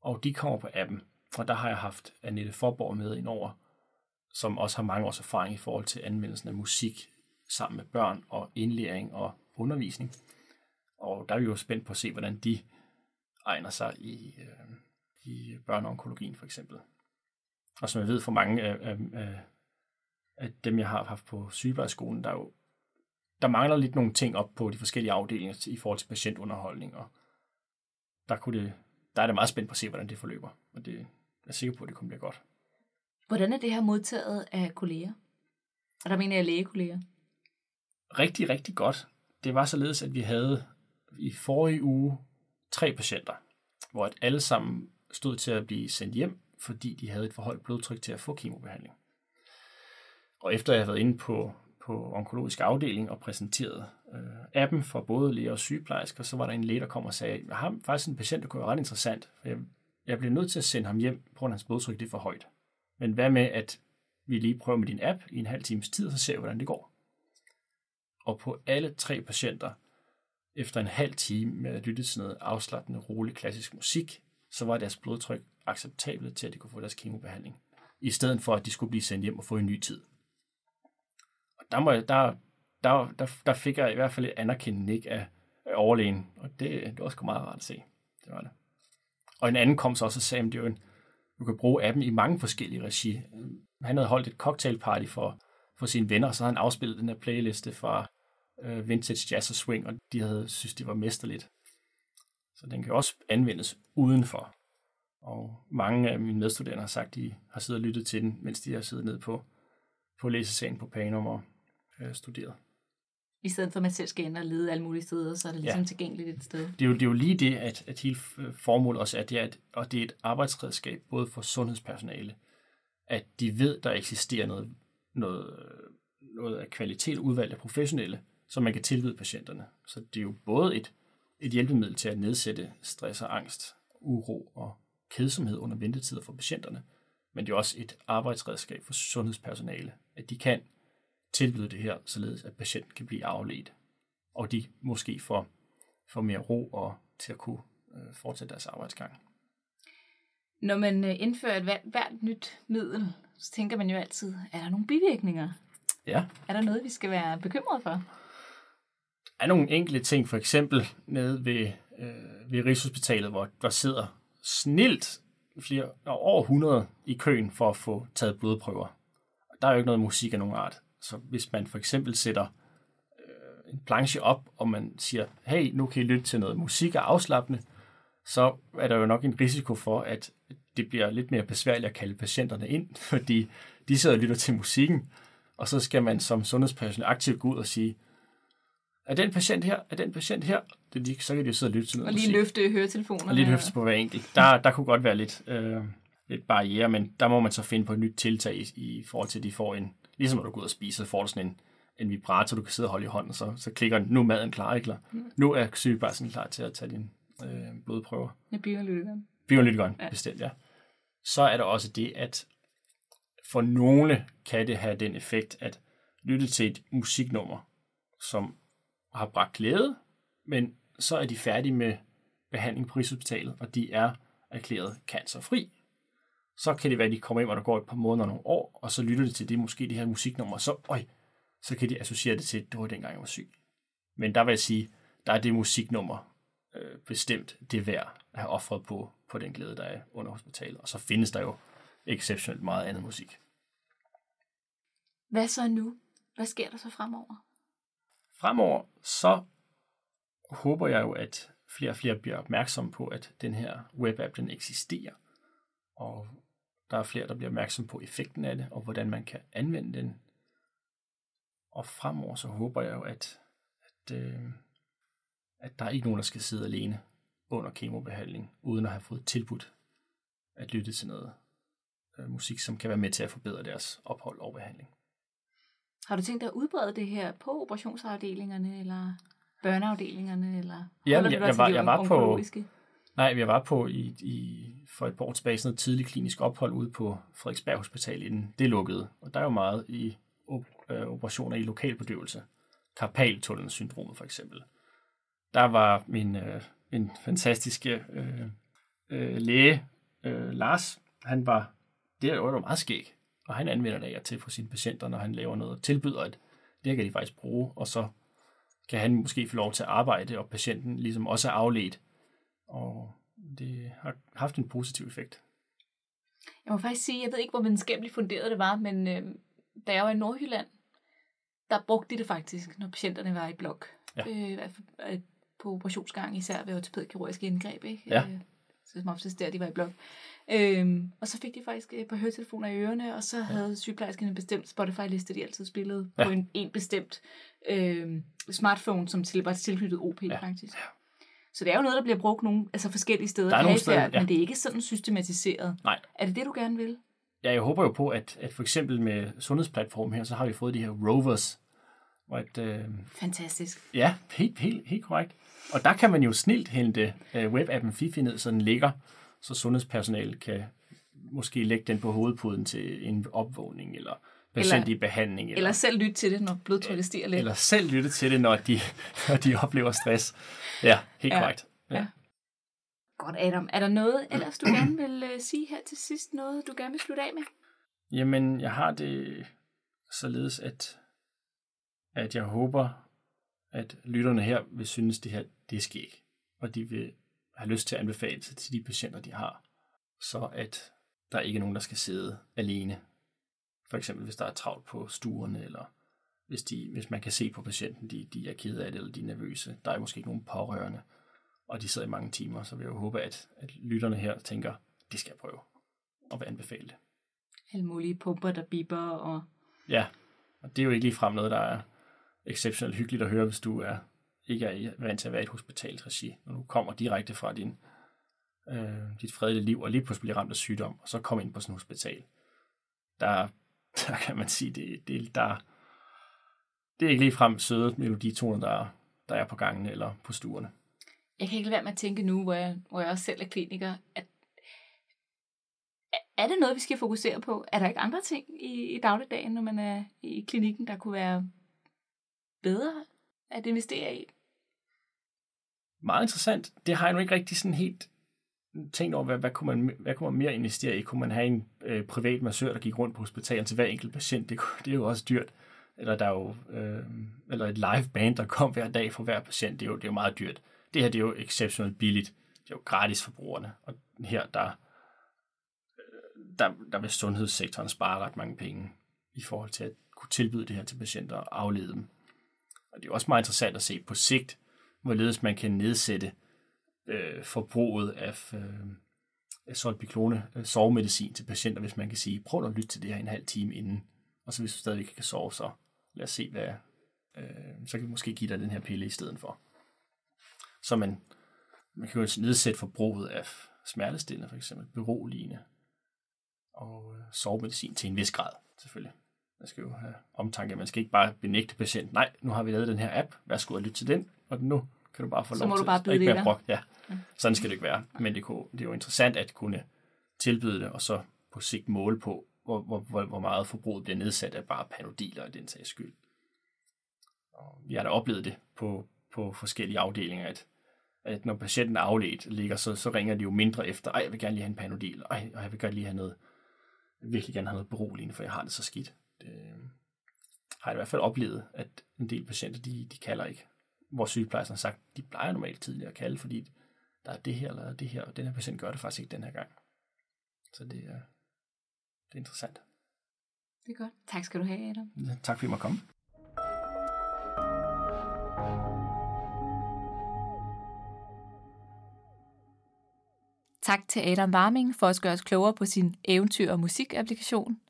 og de kommer på appen. Og der har jeg haft Annette Forborg med ind over, som også har mange års erfaring i forhold til anvendelsen af musik sammen med børn og indlæring og undervisning. Og der er vi jo spændt på at se, hvordan de egner sig i, øh, i børneonkologien for eksempel. Og som jeg ved for mange af, af, af, af dem, jeg har haft på sygeplejerskolen, der er jo der mangler lidt nogle ting op på de forskellige afdelinger i forhold til patientunderholdning, og der, kunne det, der er det meget spændt på at se, hvordan det forløber. Og det jeg er sikker på, at det kommer blive godt. Hvordan er det her modtaget af kolleger? Og der mener jeg lægekolleger. Rigtig, rigtig godt. Det var således, at vi havde i forrige uge tre patienter, hvor at alle sammen stod til at blive sendt hjem, fordi de havde et for højt blodtryk til at få kemobehandling. Og efter jeg havde været inde på, på onkologisk afdeling og præsenteret øh, appen for både læger og sygeplejersker, så var der en læge, der kom og sagde, jeg har faktisk en patient, der kunne være ret interessant, for jeg, jeg bliver nødt til at sende ham hjem, på grund af hans blodtryk det er for højt. Men hvad med, at vi lige prøver med din app i en halv times tid, og så ser vi, hvordan det går. Og på alle tre patienter, efter en halv time med at lytte til noget afslappende, rolig klassisk musik, så var deres blodtryk acceptabelt til, at de kunne få deres kemobehandling. I stedet for, at de skulle blive sendt hjem og få en ny tid. Og der, må jeg, der, der, der, der fik jeg i hvert fald et anerkendende ikke af, af overlægen, og det, det var sgu meget rart at se. Det var det. Og en anden kom så også og sagde, at det er en, du kan bruge appen i mange forskellige regi. Han havde holdt et cocktailparty for, for sine venner, og så havde han afspillet den her playliste fra uh, Vintage Jazz og Swing, og de havde synes, det var mesterligt. Så den kan også anvendes udenfor. Og mange af mine medstuderende har sagt, at de har siddet og lyttet til den, mens de har siddet ned på, på læsesalen på Panum og øh, studeret. I stedet for, at man selv skal ind og lede alle mulige steder, så er det ligesom ja. tilgængeligt et sted. Det er jo, det er jo lige det, at, at hele formålet også er, at det er, et, og det er et arbejdsredskab både for sundhedspersonale, at de ved, der eksisterer noget, noget, noget af kvalitet udvalgt af professionelle, som man kan tilbyde patienterne. Så det er jo både et, et hjælpemiddel til at nedsætte stress og angst, uro og kedsomhed under ventetider for patienterne, men det er også et arbejdsredskab for sundhedspersonale, at de kan tilbyde det her, således at patienten kan blive afledt, og de måske får, får mere ro og til at kunne øh, fortsætte deres arbejdsgang. Når man øh, indfører et hvert, hvert nyt middel, så tænker man jo altid, er der nogle bivirkninger? Ja. Er der noget, vi skal være bekymret for? Er nogle enkelte ting, for eksempel nede ved, øh, ved Rigshospitalet, hvor der sidder snilt flere, over 100 i køen for at få taget blodprøver. Der er jo ikke noget musik af nogen art. Så hvis man for eksempel sætter øh, en planche op, og man siger, hey, nu kan I lytte til noget musik og afslappende, så er der jo nok en risiko for, at det bliver lidt mere besværligt at kalde patienterne ind, fordi de sidder og lytter til musikken, og så skal man som sundhedspersonale aktivt gå ud og sige, er den patient her, er den patient her, det, de, så kan de jo sidde og lytte til noget Og lige musik. løfte høretelefonerne. Og lige løfte på hver enkelt. Der, der kunne godt være lidt, øh, lidt barriere, men der må man så finde på et nyt tiltag i, i forhold til, at de får en, ligesom når du går ud og spiser, så får du sådan en, en vibrator, du kan sidde og holde i hånden, så, så klikker den, nu er maden klar, ikke? Mm. Nu er sygeplejersken klar til at tage din øh, blodprøver. Ja, bioanalytikeren. Bioanalytikeren, ja. bestemt, ja. Så er der også det, at for nogle kan det have den effekt, at lytte til et musiknummer, som har bragt glæde, men så er de færdige med behandling på Rigshospitalet, og de er erklæret cancerfri. Så kan det være, at de kommer ind, og der går et par måneder og nogle år, og så lytter de til det, måske det her musiknummer, så, øj, så kan de associere det til, at det var dengang, jeg var syg. Men der vil jeg sige, der er det musiknummer øh, bestemt det værd at have offret på, på den glæde, der er under hospitalet. Og så findes der jo exceptionelt meget andet musik. Hvad så nu? Hvad sker der så fremover? Fremover, så håber jeg jo, at flere og flere bliver opmærksomme på, at den her webapp, den eksisterer. Og der er flere, der bliver opmærksom på effekten af det, og hvordan man kan anvende den. Og fremover, så håber jeg jo, at, at, øh, at der er ikke nogen, der skal sidde alene under kemobehandling, uden at have fået tilbudt at lytte til noget øh, musik, som kan være med til at forbedre deres ophold og behandling. Har du tænkt dig at udbrede det her på operationsafdelingerne, eller børneafdelingerne, eller Ja, jeg, jeg, var, jeg var på, nej, jeg var på i, i, for et par år tilbage sådan noget tidligt klinisk ophold ude på Frederiksberg Hospital, inden det lukkede. Og der er jo meget i op, øh, operationer i lokalbedøvelse. Karpaltunnelsyndromet for eksempel. Der var min, øh, min fantastiske øh, øh, læge, øh, Lars, han var, det var jo meget skæg, og han anvender det af til for sine patienter, når han laver noget og tilbyder, at det kan de faktisk bruge, og så kan han måske få lov til at arbejde, og patienten ligesom også er afledt. Og det har haft en positiv effekt. Jeg må faktisk sige, jeg ved ikke, hvor videnskabeligt funderet det var, men øh, da jeg var i Nordjylland, der brugte de det faktisk, når patienterne var i blok. Ja. Øh, øh, på operationsgang, især ved ortopædkirurgiske indgreb. Ikke? Ja. Øh, så som oftest der, de var i blok. Øhm, og så fik de faktisk et par høretelefoner i ørerne, og så havde sygeplejersken en bestemt Spotify-liste, de altid spillede ja. Ja. på en, en bestemt øh, smartphone, som til, var tilknyttet OP ja. faktisk. Så det er jo noget, der bliver brugt nogle, altså forskellige steder, Der er nogle steder, ja. men det er ikke sådan systematiseret. Nej. Er det det, du gerne vil? Ja, jeg håber jo på, at, at for eksempel med sundhedsplatform her, så har vi fået de her rovers, Og at, øh, Fantastisk. ja, helt, helt, helt korrekt. Og der kan man jo snilt hente øh, webappen Fifi ned, så den ligger, så sundhedspersonalet kan måske lægge den på hovedpuden til en opvågning, eller patient Eller- i behandling, Eller selv lytte til det, når blodtrykket stiger lidt. eller selv lytte til det, når de, når de oplever stress. Ja, helt Ja. korrekt. Ja. Godt, Adam. Er der noget ellers, du gerne vil uh, sige her til sidst? Noget, du gerne vil slutte af med? Jamen, jeg har det således, at, at jeg håber, at lytterne her vil synes, det her det er skæg, og de vil have lyst til at anbefale det til de patienter, de har, så at der ikke er nogen, der skal sidde alene. For eksempel, hvis der er travlt på stuerne, eller hvis, de, hvis man kan se på patienten, de, de er kede af det, eller de er nervøse. Der er måske ikke nogen pårørende, og de sidder i mange timer, så vil jeg jo håbe, at, at lytterne her tænker, det skal jeg prøve, og vil anbefale det. Alle mulige pumper, der biber, og Ja, og det er jo ikke ligefrem noget, der er exceptionelt hyggeligt at høre, hvis du er ikke er vant til at være i et hospitalsregi, når du kommer direkte fra din, øh, dit fredelige liv, og lige pludselig bliver ramt af sygdom, og så kommer ind på sådan et hospital. Der, der kan man sige, det, det, der, det er ikke ligefrem søde meloditoner, der, der er på gangene eller på stuerne. jeg kan ikke lade være med at tænke nu, hvor jeg, hvor jeg også selv er kliniker, at er det noget, vi skal fokusere på? Er der ikke andre ting i, i dagligdagen, når man er i klinikken, der kunne være bedre at investere i? Meget interessant. Det har jeg nu ikke rigtig sådan helt tænkt over, hvad, hvad, kunne man, hvad kunne man mere investere i? Kunne man have en øh, privat massør, der gik rundt på hospitalet til hver enkelt patient? Det, det er jo også dyrt. Eller, der er jo, øh, eller et live band, der kom hver dag for hver patient. Det er jo, det er jo meget dyrt. Det her det er jo exceptionelt billigt. Det er jo gratis for brugerne. Og her, der, der, der vil sundhedssektoren spare ret mange penge i forhold til at kunne tilbyde det her til patienter og aflede dem. Og det er også meget interessant at se på sigt, hvorledes man kan nedsætte øh, forbruget af, øh, af solpiklone øh, sovemedicin til patienter, hvis man kan sige, prøv at lytte til det her en halv time inden, og så hvis du stadigvæk ikke kan sove, så lad os se, hvad, øh, så kan vi måske give dig den her pille i stedet for. Så man, man kan jo nedsætte forbruget af smertestillende, for eksempel beroligende og øh, sovemedicin til en vis grad, selvfølgelig. Man skal jo have omtanke. Man skal ikke bare benægte patienten. Nej, nu har vi lavet den her app. Værsgo at lytte til den. Og nu kan du bare få Så lov må du til at ikke være brok. Ja, sådan skal det ikke være. Men det, kunne, det er jo interessant at kunne tilbyde det, og så på sigt måle på, hvor, hvor, hvor, hvor meget forbruget bliver nedsat af bare panodiler i den sags skyld. Og vi har da oplevet det på, på forskellige afdelinger, at, at når patienten er afledt ligger, så, så ringer de jo mindre efter, ej, jeg vil gerne lige have en panodil, ej, og jeg vil gerne lige have noget, jeg vil virkelig gerne have noget beroligende, for jeg har det så skidt. Det har jeg i hvert fald oplevet, at en del patienter, de, de kalder ikke. Hvor sygeplejersken har sagt, de plejer normalt tidligere at kalde, fordi der er det her eller det her, og den her patient gør det faktisk ikke den her gang. Så det er, det er interessant. Det er godt. Tak skal du have, Adam. Ja, tak fordi I måtte komme. Tak til Adam Warming for at gøre os klogere på sin eventyr- og musikapplikation.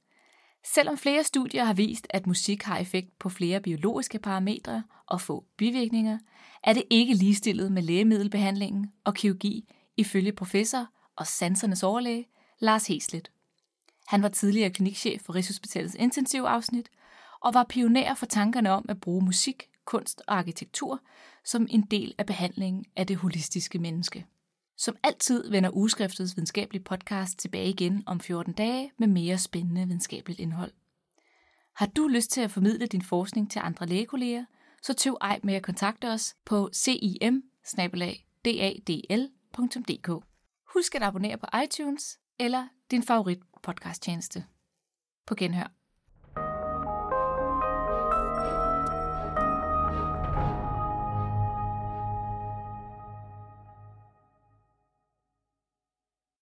Selvom flere studier har vist, at musik har effekt på flere biologiske parametre og få bivirkninger, er det ikke ligestillet med lægemiddelbehandlingen og kirurgi, ifølge professor og sansernes overlæge Lars Heslet. Han var tidligere klinikchef for Rigshospitalets intensivafsnit og var pioner for tankerne om at bruge musik, kunst og arkitektur som en del af behandlingen af det holistiske menneske. Som altid vender Ugeskriftets videnskabelige podcast tilbage igen om 14 dage med mere spændende videnskabeligt indhold. Har du lyst til at formidle din forskning til andre lægekolleger, så tøv ej med at kontakte os på cim Husk at abonnere på iTunes eller din favorit podcasttjeneste. På genhør.